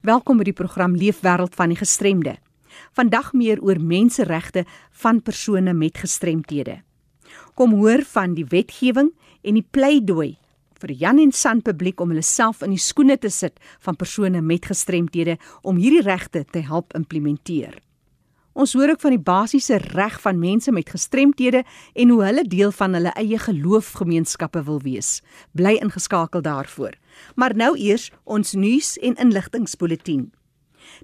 Welkom by die program Leefwêreld van die Gestremde. Vandag meer oor menseregte van persone met gestremthede. Kom hoor van die wetgewing en die pleidooi vir Jan en San publiek om hulle self in die skoene te sit van persone met gestremthede om hierdie regte te help implementeer. Ons hoor ook van die basiese reg van mense met gestremthede en hoe hulle deel van hulle eie geloofgemeenskappe wil wees. Bly ingeskakel daarvoor. Maar nou eers ons nuus en inligtingspoletin.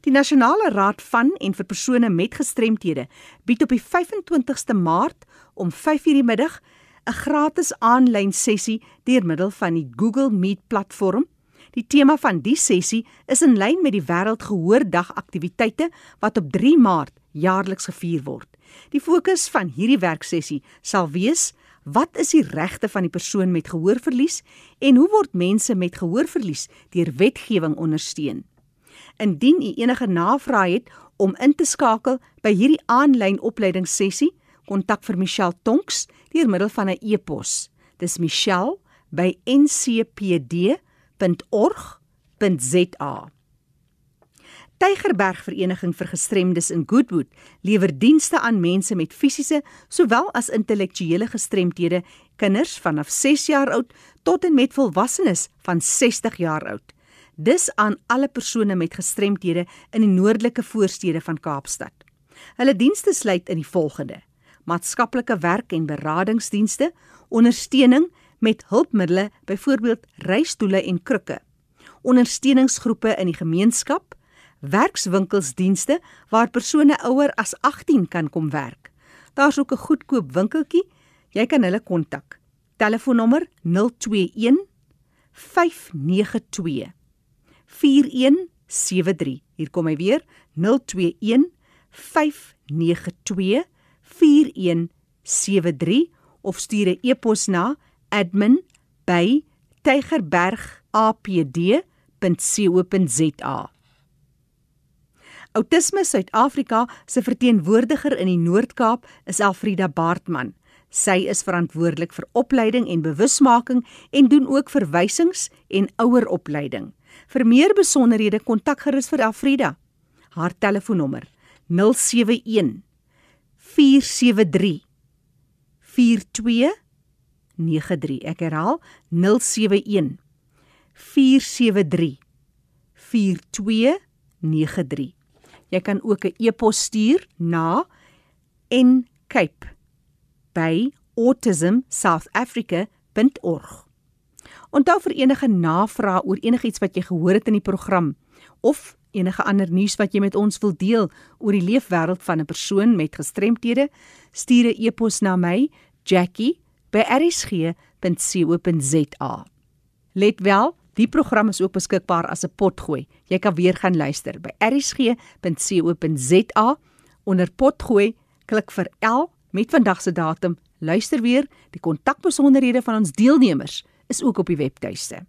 Die Nasionale Raad van en vir persone met gestremthede bied op die 25ste Maart om 5:00 die middag 'n gratis aanlyn sessie deur middel van die Google Meet platform. Die tema van die sessie is in lyn met die Wêreldgehoordag aktiwiteite wat op 3 Maart jaarliks gevier word. Die fokus van hierdie werksessie sal wees: wat is die regte van die persoon met gehoorverlies en hoe word mense met gehoorverlies deur wetgewing ondersteun? Indien u enige navrae het om in te skakel by hierdie aanlyn opleidingssessie, kontak vir Michelle Tonks deur middel van 'n e-pos. Dis michelle@ncpd.org.za. Tygerberg Vereniging vir Gestremdes in Goodwood lewer dienste aan mense met fisiese sowel as intellektuele gestremthede, kinders vanaf 6 jaar oud tot en met volwassenes van 60 jaar oud. Dis aan alle persone met gestremthede in die noordelike voorstede van Kaapstad. Hulle dienste sluit in die volgende: maatskaplike werk en beradingsdienste, ondersteuning met hulpmiddels, byvoorbeeld reistoele en krukke, ondersteuningsgroepe in die gemeenskap, werkswinkelsdienste waar persone ouer as 18 kan kom werk. Daar's ook 'n goedkoop winkeltjie. Jy kan hulle kontak. Telefoonnommer 021 592 4173. Hier kom hy weer. 021 592 4173 of stuur 'n e-pos na admin@tygerbergapd.co.za. Autisme Suid-Afrika se verteenwoordiger in die Noord-Kaap is Elfrida Baartman. Sy is verantwoordelik vir opleiding en bewusmaking en doen ook verwysings en oueropleiding. Vir meer besonderhede kontak gerus vir Elfrida. Haar telefoonnommer 071 473 4293. Ek herhaal 071 473 4293. Jy kan ook 'n e-pos stuur na ncape@autismsouthafrica.org. Onthou vir enige navrae oor enigiets wat jy gehoor het in die program of enige ander nuus wat jy met ons wil deel oor die leefwêreld van 'n persoon met gestremthede, stuur 'n e-pos na my, Jackie@rsg.co.za. Let wel, Die program is ook beskikbaar as 'n potgooi. Jy kan weer gaan luister by erisg.co.za onder potgooi, klik vir L met vandag se datum. Luister weer, die kontakbesonderhede van ons deelnemers is ook op die webtuiste.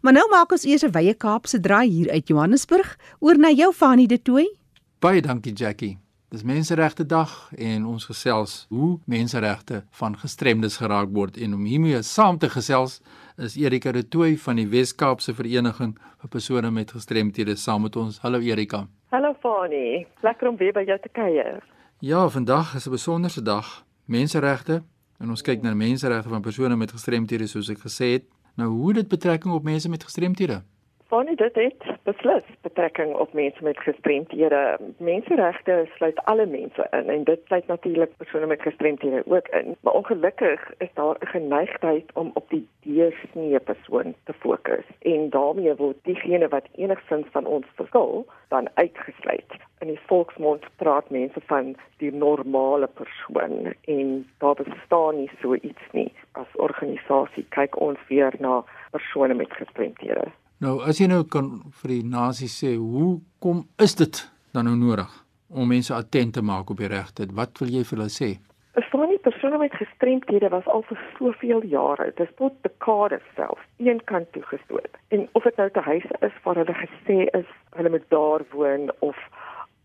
Maar nou maak ons eers 'n wye Kaapse draai hier uit Johannesburg oor na jou Fanie de Tooi. Baie dankie Jackie. Dis Menseregte Dag en ons gesels hoe menseregte van gestremdes geraak word en om hiermee saam te gesels is Erika de Tooy van die Wes-Kaapse Vereniging vir persone met gestremthede saam met ons. Hallo Erika. Hallo Fani. Lekker om weer by jou te kuier. Ja, vandag is 'n besonderse dag, menseregte, en ons kyk na menseregte van persone met gestremthede soos ek gesê het. Nou hoe dit betrekking op mense met gestremthede? Bonnie dit het beslis betrekking op mense met gestremthede. Menseregte sluit alle mense in en dit sluit natuurlik persone met gestremthede ook in. Maar ongelukkig is daar 'n geneigtheid om op die deursnee persoon te fokus en daarmee word diegene wat enigsins van ons verskil dan uitgesluit. In die volksmond praat mense van die normale persoon en daar bestaan nie so iets nie. As organisasie kyk ons weer na persone met gestremthede. Nou as jy nou kan vir die nasie sê, hoe kom is dit dan nou nodig om mense attent te maak op die regte? Wat wil jy vir hulle sê? Verstaan nie persone met gestremthede was al vir soveel jare, dit is tot dekades self, een kant toe gestoot. En of dit nou te huise is waar hulle gesê is hulle moet daar woon of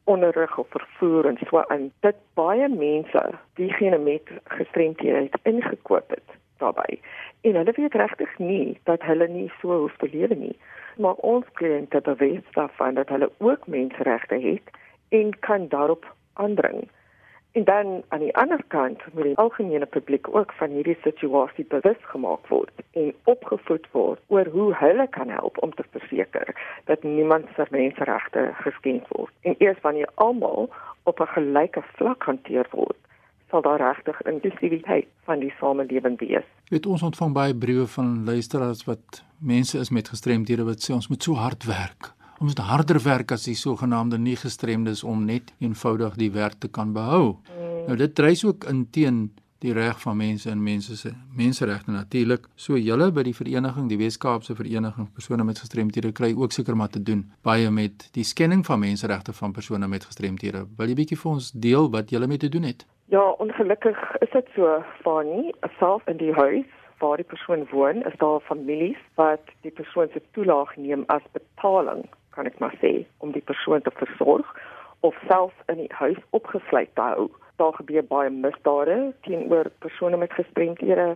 onderrig of vervoer en so aan, dit baie mense diegene met gestremthede het ingekoop het daarbey en hulle weet regtig nie dat hulle nie so hoef te lewe nie. maak ons kliënte bewus daarvan dat hulle ook menseregte het en kan daarop aandring. En dan aan die ander kant moet die algemene publiek ook van hierdie situasie bewus gemaak word en opgevoed word oor hoe hulle kan help om te verseker dat niemand se menseregte geskend word. En eers wanneer almal op 'n gelyke vlak hanteer word, sal daar regtig inklusiwiteit van die samelewing wees. Weet ons ontvang baie briewe van luisteraars wat mense is met gestremdhede wat sê ons moet so hard werk. Ons moet harder werk as die sogenaamde nie gestremdes om net eenvoudig die werk te kan behou. Mm. Nou dit dryf ook in teen die reg van mense en mense se menseregte natuurlik. So julle by die vereniging, die Wes-Kaapse Vereniging persone met gestremthede kry ook seker maar te doen baie met die skenning van menseregte van persone met gestremthede. Wil jy bietjie vir ons deel wat julle mee te doen het? Ja, ongelukkig is dit so, Fani, self in die huis waar die persoon woon, is daar families wat die persoon se toelaag neem as betaling, kan ek maar sê, om die persoon te versorg of self in die huis opgesluit te hou. Daar gebeur baie misdade teenoor persone met gestremthede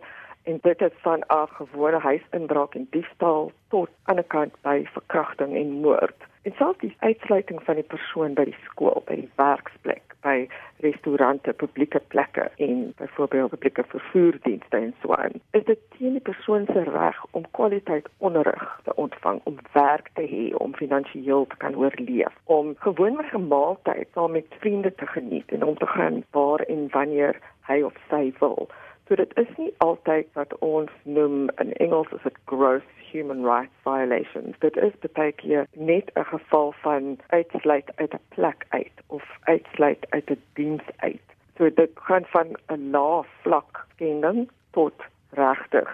en dit is van 'n gewone huisinbraak en diefstal tot aan die kant by verkrachting en moord. En selfs die uitsluiting van die persoon by die skool, by die werksplek, by restaurante, publieke plekke en byvoorbeeld publieke vervoerdienste en so aan. Is dit teen die persoon se reg om kwaliteit onderrig te ontvang, om werk te hê, om finansiëel te kan oorleef, om gewoonlik 'n maaltyd saam met vriende te geniet en om te gaan waar en wanneer hy of sy wil. So dit is nie altyd wat ons noem in Engels as 'n gross human rights violations. Dit is keer net 'n geval van uitsluit uit 'n plek uit of uitsluit uit 'n diens uit. So dit gaan van 'n lae vlak skending tot regtig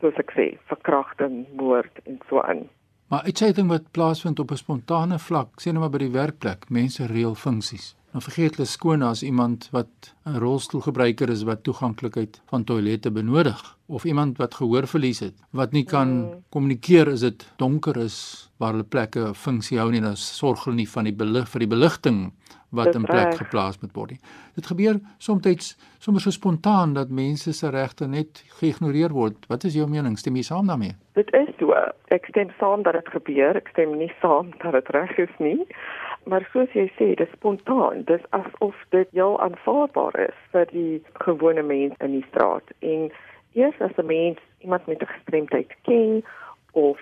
soos ek sê, verkrachting, moord en so aan. Maar uitsluiting wat plaasvind op 'n spontane vlak, sê net maar by die werkplek, mense reël funksies. Dan vergeet hulle skoon as iemand wat 'n rolstoelgebruiker is wat toeganklikheid van toilette benodig of iemand wat gehoorverlies het wat nie kan mm. kommunikeer as dit donker is waar hulle plekke 'n funksie hou nie dan sorg hulle nie van die belig vir die beligting wat in plek geplaas moet word. Dit gebeur soms sommer so spontaan dat mense se regte net geïgnoreer word. Wat is jou mening? Stem jy saam daarmee? Dit is so. Ek stem saam dat dit gebeur. Ek stem nie saam dat dit reg is nie. Maar soos jy sê, dit is spontaan. Dit is asof dit jou aanvaarbaar is vir die gewone mens in die straat en eers as 'n mens iemand met 'n gestremdheid ken of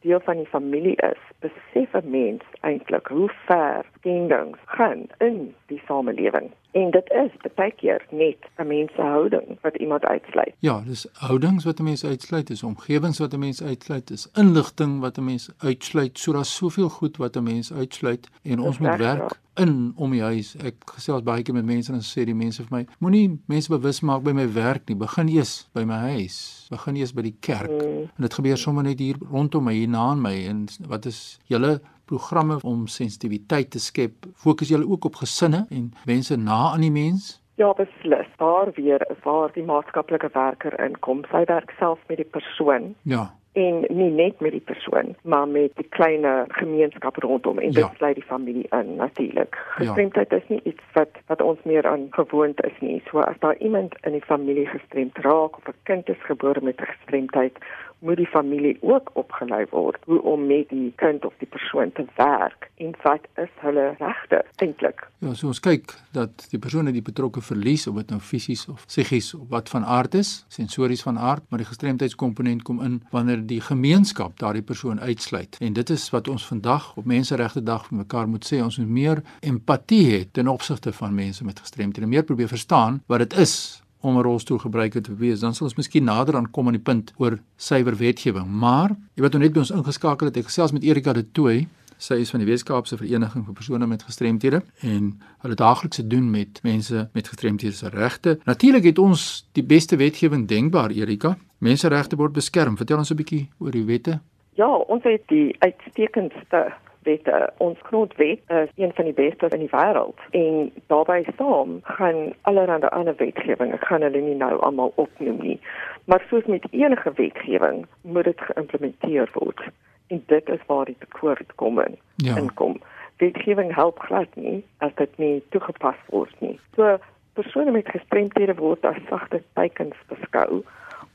deel van die familie is, besef 'n mens eintlik hoe ver skendings gaan in die samelewing. En dit is baie keer net 'n mens se houding wat iemand uitsluit. Ja, dis houdings wat 'n mens uitsluit, dis omgewings wat 'n mens uitsluit, dis inligting wat 'n mens uitsluit. So daar's soveel goed wat 'n mens uitsluit en ons moet werk in om die huis. Ek gesels baie keer met mense en sê die mense vir my, moenie mense bewus maak by my werk nie. Begin eers by my huis. Begin eers by die kerk. Mm. En dit gebeur sommer net hier rondom my, hier na aan my en wat is julle programme om sensitiwiteit te skep. Fokus julle ook op gesinne en mense na aan die mens? Ja, beslis. Daar weer is waar die maatskaplike werker inkom. Sy werk self met die persoon. Ja en nie net met die persoon maar met die klein gemeenskap rondom en dit ja. sluit die familie in natuurlik. Ja. Gestremdheid ja. is nie iets wat wat ons meer aan gewoond is nie. So as daar iemand in die familie gestremd raak of 'n kind is gebore met 'n gestremdheid, moet die familie ook opgelei word hoe om met die kind of die persoon te werk en wat is hulle regte eintlik. Ja, so ons kyk dat die persone die betrokke verlies of dit nou fisies of psigies of wat van aard is, sensories van aard, maar die gestremdheidskomponent kom in wanneer die gemeenskap daardie persoon uitsluit. En dit is wat ons vandag op Menseregte Dag vir mekaar moet sê, ons moet meer empatie hê ten opsigte van mense met gestremdhede, meer probeer verstaan wat dit is om 'n rolstoelgebruiker te wees, dan sal ons miskien nader aan kom aan die punt oor suiwer wetgewing. Maar jy wat nou net by ons ingeskakel het, ek gesels met Erika de Tooy. Sy is van die Weskaapse Vereniging vir persone met gestremthede en hulle daagliks doen met mense met gestremthede se regte. Natuurlik het ons die beste wetgewing denkbaar, Erika. Menseregte word beskerm. Vertel ons 'n bietjie oor die wette. Ja, ons het die uitstekendste wette. Ons grondwet is een van die beste in die wêreld en daarbey saam gaan allerlei ander wetgewing, ek gaan hulle nie nou almal opnoem nie. Maar soos met enige wetgewing, moet dit geïmplementeer word. En dit is waar die tekort kom in. Ja. Inkom. Wetgewing help glad nie as dit nie toegepas word nie. So persone met gestremdhede word as sagte teikens beskou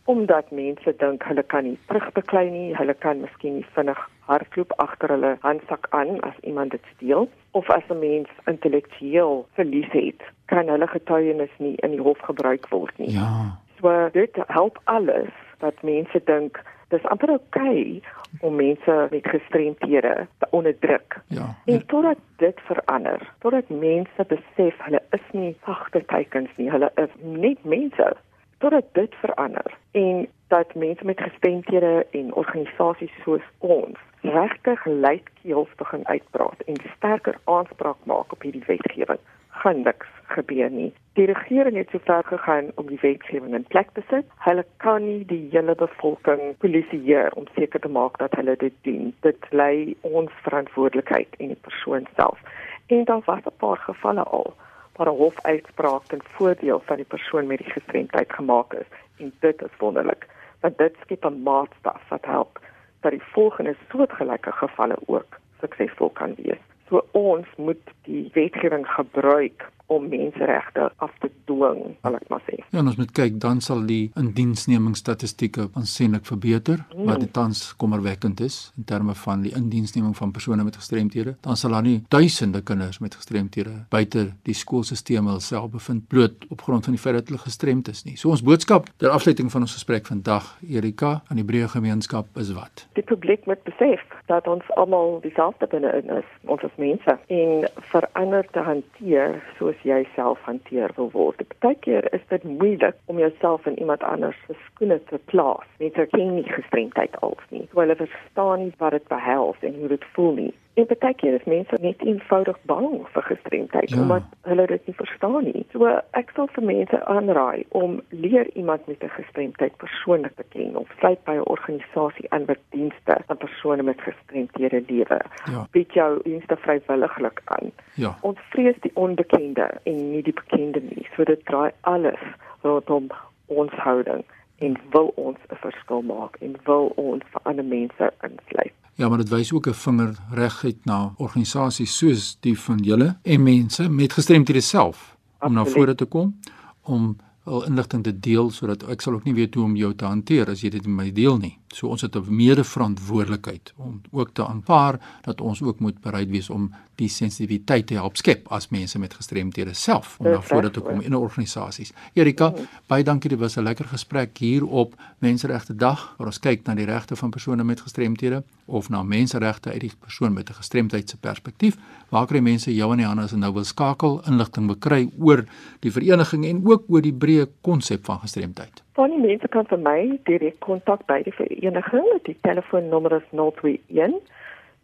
omdat mense dink hulle kan nie terugbeklei nie, hulle kan miskien nie vinnig hardloop agter hulle handsak aan as iemand dit steel of as 'n mens intellektueel verlies het, kan hulle getuienis nie in die hof gebruik word nie. Ja. So dit help alles dat mense dink dis amper oukei okay om mense met gestremthede te onderdruk. Ja. En totdat dit verander, totdat mense besef hulle is nie sagte teikens nie, hulle is net mense. Totdat dit verander en dat mense met gestremthede en organisasies soos ons regtig luidkeels begin uitpraat en sterker aanspraak maak op hierdie wetgewing, gaan niks gebeur nie. Die regering het sover gegaan om die wetgewing in plek te sit. Hulle kan nie die hele bevolking polisieer om seker te maak dat hulle dit doen. Dit lê ons verantwoordelikheid in die persoon self. En daar was 'n paar gevalle al waar 'n hofuitspraak ten voordeel van die persoon met die gestremdheid gemaak is en dit is wonderlik want dit skep 'n maatstaf wat help dat die volgende soortgelyke gevalle ook suksesvol kan wees. So ons moet die wetgewing gebruik om menseregte af te dwing, sal ek maar sê. Ja, ons moet kyk dan sal die indiensnemingsstatistieke aansienlik verbeter mm. wat tans kommerwekkend is in terme van die indiensneming van persone met gestremthede. Dan sal daar nie duisende kinders met gestremthede buite die skoolstelsel self bevind bloot op grond van die feit dat hulle gestremd is nie. So ons boodskap ter afsluiting van ons gesprek vandag, Erika, aan die breë gemeenskap is wat? Die publiek moet besef dat ons almal dieselfde binne-in is. Ons is mense en verander te hanteer soos jy self hanteer wil word. Partykeer is dit moeilik om jouself in iemand anders se skoene te plaas. Mense ken nie gestremdheid als nie. So hulle verstaan nie wat dit behels en hoe dit voel nie. En baie keer is mense net eenvoudig bang vir gestremdheid ja. omdat hulle dit nie verstaan nie. So ek sal vir mense aanraai om leer iemand met 'n gestremdheid persoonlik te ken of sluit by 'n organisasie aan wat dienste aan persone met gestremdhede lewe. Ja. Bied jou dienste vrywilliglik aan. Ja. Ons vrees die onbekende en nie die bekende nie. So dit draai alles rondom ons houding en wil ons 'n verskil maak en wil ons vir ander mense insluit. Ja, maar dit wys ook 'n vinger reguit na organisasies soos die van julle en mense met gestremthede self om na vore te kom om al inligting te deel sodat ek sal ook nie weet hoe om jou te hanteer as jy dit met my deel nie. So ons het 'n mede-verantwoordelikheid om ook te aanvaar dat ons ook moet bereid wees om die sensitiwiteit te help skep as mense met gestremthede self om vore te kom in organisasies. Erika, mm. baie dankie, dit was 'n lekker gesprek hier op Menseregte Dag waar ons kyk na die regte van persone met gestremthede of na menseregte uit die persoon met 'n gestremdheid se perspektief. Waar kry mense jou in die hande as hulle nou wil skakel, inligting bekry oor die vereniging en ook oor die breë konsep van gestremdheid? Van die mense kan vir my direk kontak by die vereniging. Die telefoonnommer is 021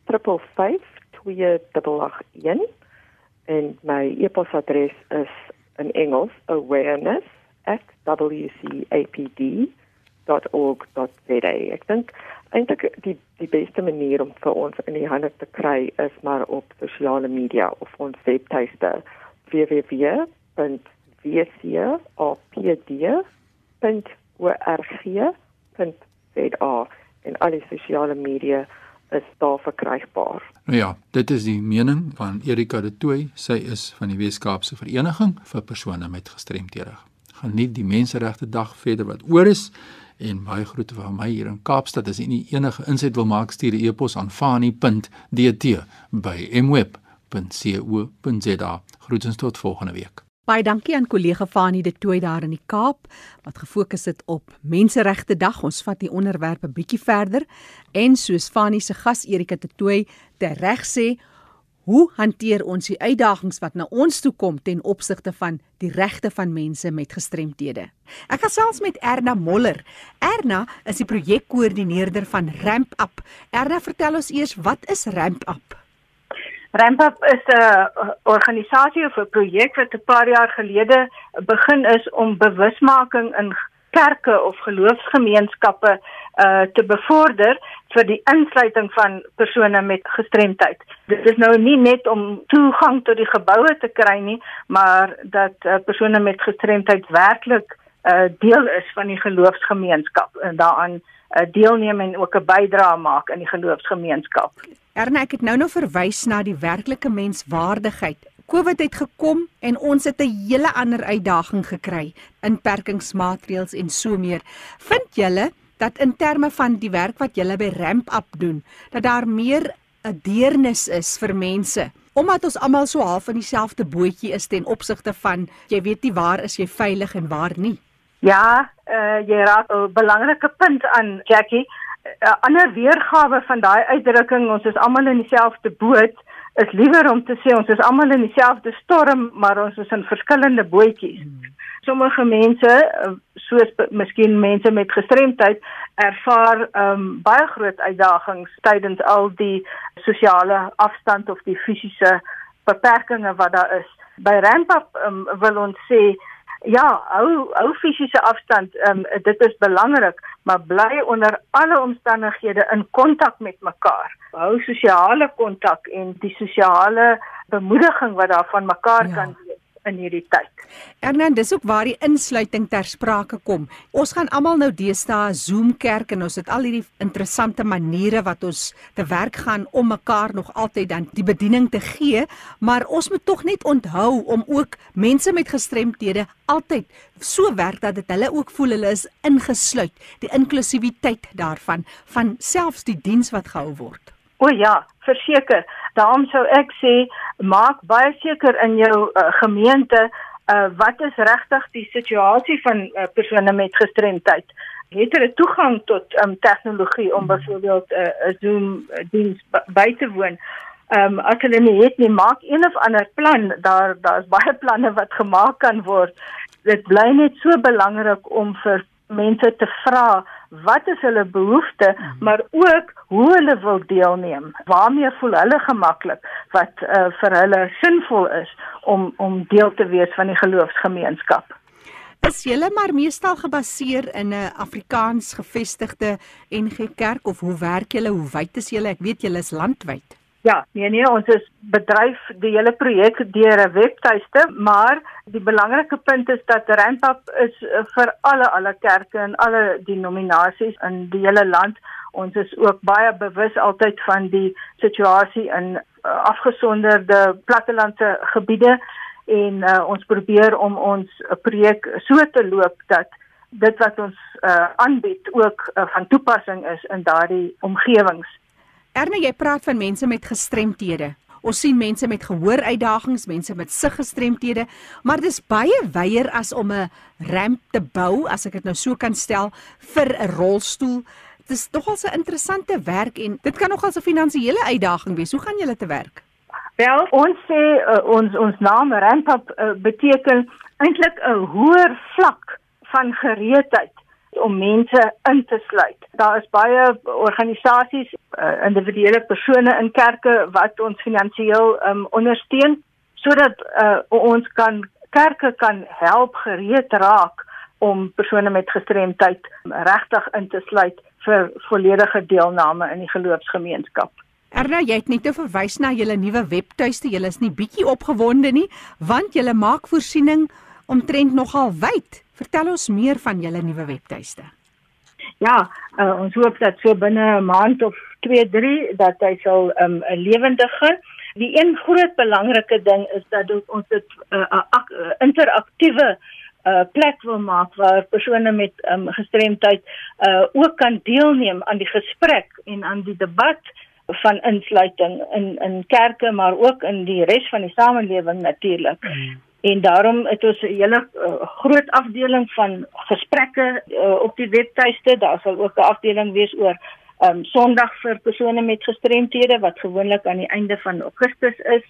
355 2881 en my e-posadres is in Engels awareness@wcapd.org.za. Ek dink eintlik die die beste manier om vir ons in die hande te kry is maar op sosiale media of ons webtuiste www.wcapd.org www.org.za en al die sosiale media is daar verkrygbaar. Nou ja, dit is die mening van Erika de Tooy. Sy is van die Weskaapse Vereniging vir persone met gestremthede. Geniet die Menseregte Dag verder wat oor is en baie groete van my hier in Kaapstad. As jy enige inset wil maak, stuur 'n e-pos aan fani.dt by mweb.co.za. Groetens tot volgende week. Baie dankie aan kollega Fanie de Tooi daar in die Kaap wat gefokus het op Menseregte Dag. Ons vat die onderwerp 'n bietjie verder en soos Fanie se gas Erika de Tooi te reg sê, hoe hanteer ons die uitdagings wat na ons toe kom ten opsigte van die regte van mense met gestremthede? Ek gaan selfs met Erna Moller. Erna is die projekkoördineerder van Ramp Up. Erna, vertel ons eers wat is Ramp Up? Ramp-up is 'n organisasie of 'n projek wat 'n paar jaar gelede begin is om bewusmaking in kerke of geloofsgemeenskappe uh te bevorder vir die insluiting van persone met gestremdheid. Dit is nou nie net om toegang tot die geboue te kry nie, maar dat uh, persone met gestremdheid werklik uh deel is van die geloofsgemeenskap en daaraan uh, deelneem en ook 'n bydrae maak in die geloofsgemeenskap. Erne, ek het nou nou verwys na die werklike menswaardigheid. COVID het gekom en ons het 'n hele ander uitdaging gekry, inperkingsmaatreëls en so meer. Vind julle dat in terme van die werk wat julle by Ramp Up doen, dat daar meer 'n deernis is vir mense omdat ons almal so half in dieselfde bootjie is ten opsigte van jy weet nie waar is jy veilig en waar nie. Ja, uh, jy raak 'n belangrike punt aan Jackie. 'n uh, Ander weergawe van daai uitdrukking ons is almal in dieselfde boot is liewer om te sê ons is almal in dieselfde storm, maar ons is in verskillende bootjies. Hmm. Sommige mense, eh, soos miskien mense met gestremdheid, ervaar um, baie groot uitdagings tydens al die sosiale afstand of die fisiese beperkings wat daar is. By Rampap um, wil ons sê ja, hou hou fisiese afstand, um, dit is belangrik, maar bly onder alle omstandighede in kontak met mekaar. Hou sosiale kontak en die sosiale bemoediging wat daar van mekaar ja. kan wees in hierdie tyd. Ernan, dis ook waar die insluiting ter sprake kom. Ons gaan almal nou deesdae Zoom kerk en ons het al hierdie interessante maniere wat ons te werk gaan om mekaar nog altyd dan die bediening te gee, maar ons moet tog net onthou om ook mense met gestremthede altyd so werk dat dit hulle ook voel hulle is ingesluit, die inklusiwiteit daarvan van selfs die diens wat gehou word. O ja, verseker. Daarom sou ek sê maak baie seker in jou uh, gemeente uh, wat is regtig die situasie van uh, persone met gestremdheid. Het hulle toegang tot um, tegnologie om byvoorbeeld 'n uh, Zoom diens by te woon? Ehm um, as hulle nie het nie, maak een of ander plan. Daar daar's baie planne wat gemaak kan word. Dit bly net so belangrik om vir mense te vra wat is hulle behoeftes, mm. maar ook hoe hulle wil deelneem. Waarmee voel hulle gemaklik wat uh, vir hulle sinvol is om om deel te wees van die geloofsgemeenskap. Is julle maar meestal gebaseer in 'n Afrikaans gevestigde NG Kerk of hoe werk julle? Hoe wyd is julle? Ek weet julle is landwyd. Ja, nee nee, ons is bedryf die hele projek deur 'n webtuiste, maar die belangrike punt is dat Rampap is eh, vir alle alle kerke en alle denominasies in die hele land. Ons is ook baie bewus altyd van die situasie in uh, afgesonderde plattelandse gebiede en uh, ons probeer om ons projek so te loop dat dit wat ons uh, aanbied ook uh, van toepassing is in daardie omgewings. Erne, jy praat van mense met gestremthede. Ons sien mense met gehooruitdagings, mense met siggestremthede, maar dis baie weier as om 'n ramp te bou, as ek dit nou so kan stel, vir 'n rolstoel. Dis nogal 'n interessante werk en dit kan nogal 'n finansiële uitdaging wees. Hoe gaan julle te werk? Wel, ons sê uh, ons ons naam ramp uh, beteken eintlik 'n hoër vlak van gereedheid om mense in te sluit. Daar is baie organisasies, uh, individuele persone in kerke wat ons finansiëel um, ondersteun sodat uh, ons kan kerke kan help gereed raak om persone met gestremdheid regtig in te sluit vir volledige deelname in die geloofsgemeenskap. Erna, jy het net verwys na julle nuwe webtuiste. Julle is nie bietjie opgewonde nie, want julle maak voorsiening omtrent nogal wyd. Vertel ons meer van julle nuwe webtuiste. Ja, uh, ons hoop dat so binne 'n maand of 2, 3 dat hy sal um, 'n um, lewendige. Die een groot belangrike ding is dat ons dit 'n uh, uh, interaktiewe uh, plek wil maak waar persone met um, gestremdheid uh, ook kan deelneem aan die gesprek en aan die debat van insluiting in in kerke maar ook in die res van die samelewing natuurlik. Mm en daarom het ons 'n hele uh, groot afdeling van gesprekke uh, op die webtuiste. Daar sal ook 'n afdeling wees oor um Sondag vir persone met gestremthede wat gewoonlik aan die einde van Augustus is.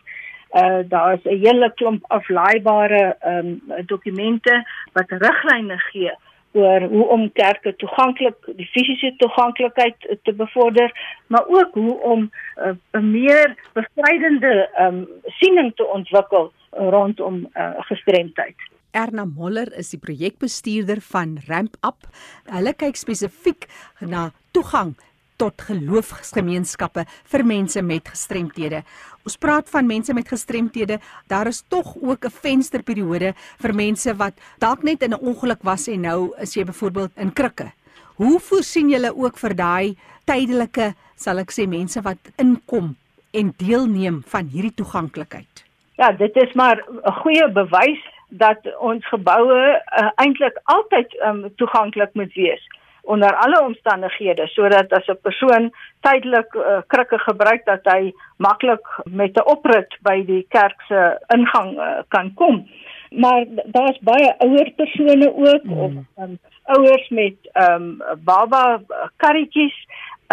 Uh daar is 'n hele klomp aflaaibare um dokumente wat riglyne gee oor hoe om kerke toeganklik die fisiese toeganklikheid te bevorder maar ook hoe om uh, 'n meer bevrydende um siening te ontwikkel rondom uh, gestremdheid. Erna Moller is die projekbestuurder van Ramp Up. Hulle kyk spesifiek na toegang tot geloofsgemeenskappe vir mense met gestremthede. Ons praat van mense met gestremthede, daar is tog ook 'n vensterperiode vir mense wat dalk net in 'n ongeluk was en nou is jy byvoorbeeld in krikke. Hoe voorsien julle ook vir daai tydelike, sal ek sê mense wat inkom en deelneem van hierdie toeganklikheid? Ja, dit is maar 'n goeie bewys dat ons geboue uh, eintlik altyd um, toeganklik moet wees onder alle omstandighede sodat as 'n persoon tydelik uh, krikke gebruik dat hy maklik met 'n oprit by die kerk se ingang uh, kan kom. Maar daar's baie ouer persone ook mm. of um, ouers met ehm um, baba karretjies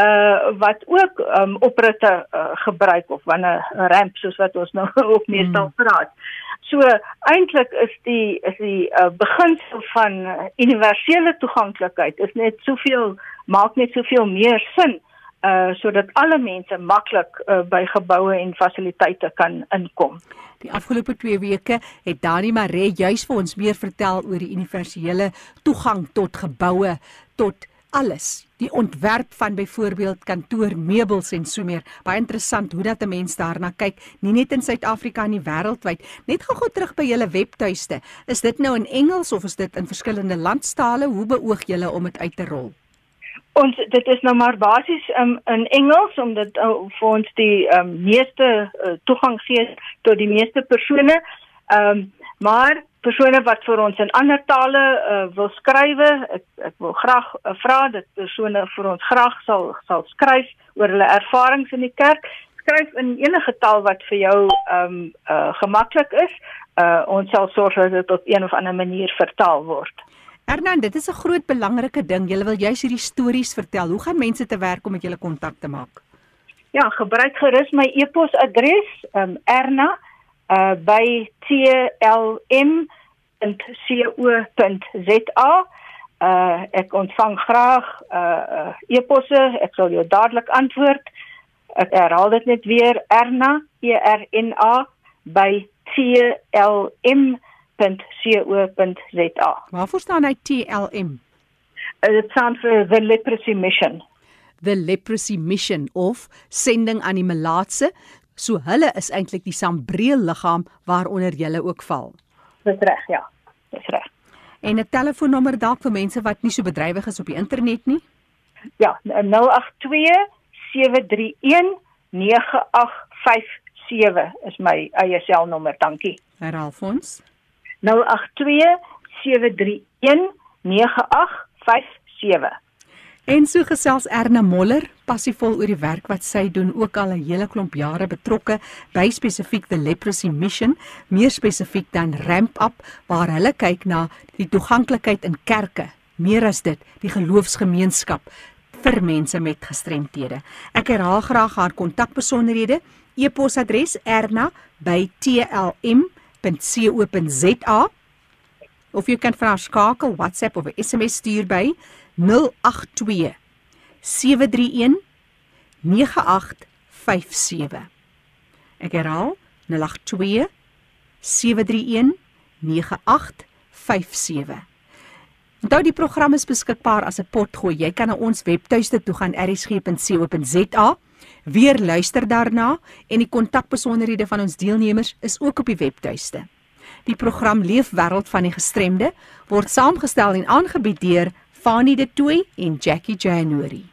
uh wat ook um opritte uh, gebruik of wanneer 'n ramp soos wat ons nou ook meestal mm. praat. So eintlik is die is die uh, beginsel van uh, universele toeganklikheid is net soveel maak net soveel meer sin uh sodat alle mense maklik uh, by geboue en fasiliteite kan inkom. Die afgelope 2 weke het Dani Maree juis vir ons meer vertel oor die universele toegang tot geboue tot alles. Die ontwerp van byvoorbeeld kantoormeubels en so meer. Baie interessant hoe dat 'n mens daarna kyk, nie net in Suid-Afrika nie, wêreldwyd. Net gou-gou terug by julle webtuiste. Is dit nou in Engels of is dit in verskillende landstale? Hoe beoog julle om dit uit te rol? Ons dit is nou maar basies um, in Engels omdat uh, vir ons die um, meeste uh, toegang gee tot die meeste persone. Ehm um, maar persone wat vir ons in ander tale uh, wil skrywe, ek ek wil graag uh, vra dat persone vir ons graag sal sal skryf oor hulle ervarings in die kerk. Skryf in enige taal wat vir jou ehm um, uh, gemaklik is. Uh, ons sal sorg dat dit op een of ander manier vertaal word. Ernan, dit is 'n groot belangrike ding. Jy wil juist hierdie stories vertel. Hoe gaan mense te werk om met julle kontak te maak? Ja, gebruik gerus my e-posadres, ehm um, erna uh by tlm.co.za. Uh ek ontvang graag uh, uh e-posse. Ek sal jou dadelik antwoord. Ek herhaal dit net weer Erna E R N A by tlm.co.za. Waarvoor staan hy TLM? Uh, dit staan vir the leprosy mission. The leprosy mission of sending aan die melaatse So hulle is eintlik die sambreel liggaam waaronder jy ook val. Dis reg, ja. Dis reg. En 'n telefoonnommer dalk vir mense wat nie so bedrywig is op die internet nie? Ja, 082 731 9857 is my eie selnommer. Dankie. Herhaal ons. 082 731 9857. En so gesels Erna Moller, passievol oor die werk wat sy doen, ook al 'n hele klomp jare betrokke by spesifiek the Leprosy Mission, meer spesifiek dan Ramp Up waar hulle kyk na die toeganklikheid in kerke, meer as dit, die geloofsgemeenskap vir mense met gestremthede. Ek herhaal graag haar kontakbesonderhede, e-posadres erna@tlm.co.za of jy kan vir haar skakel, WhatsApp of 'n SMS stuur by 082 731 9857. Ek herhaal 082 731 9857. Onthou die program is beskikbaar as 'n potgooi. Jy kan na ons webtuiste toe gaan erisg.co.za, weer luister daarna en die kontakbesonderhede van ons deelnemers is ook op die webtuiste. Die program Leef Wêreld van die Gestremde word saamgestel en aangebied deur Fanie De Tooy en Jackie January.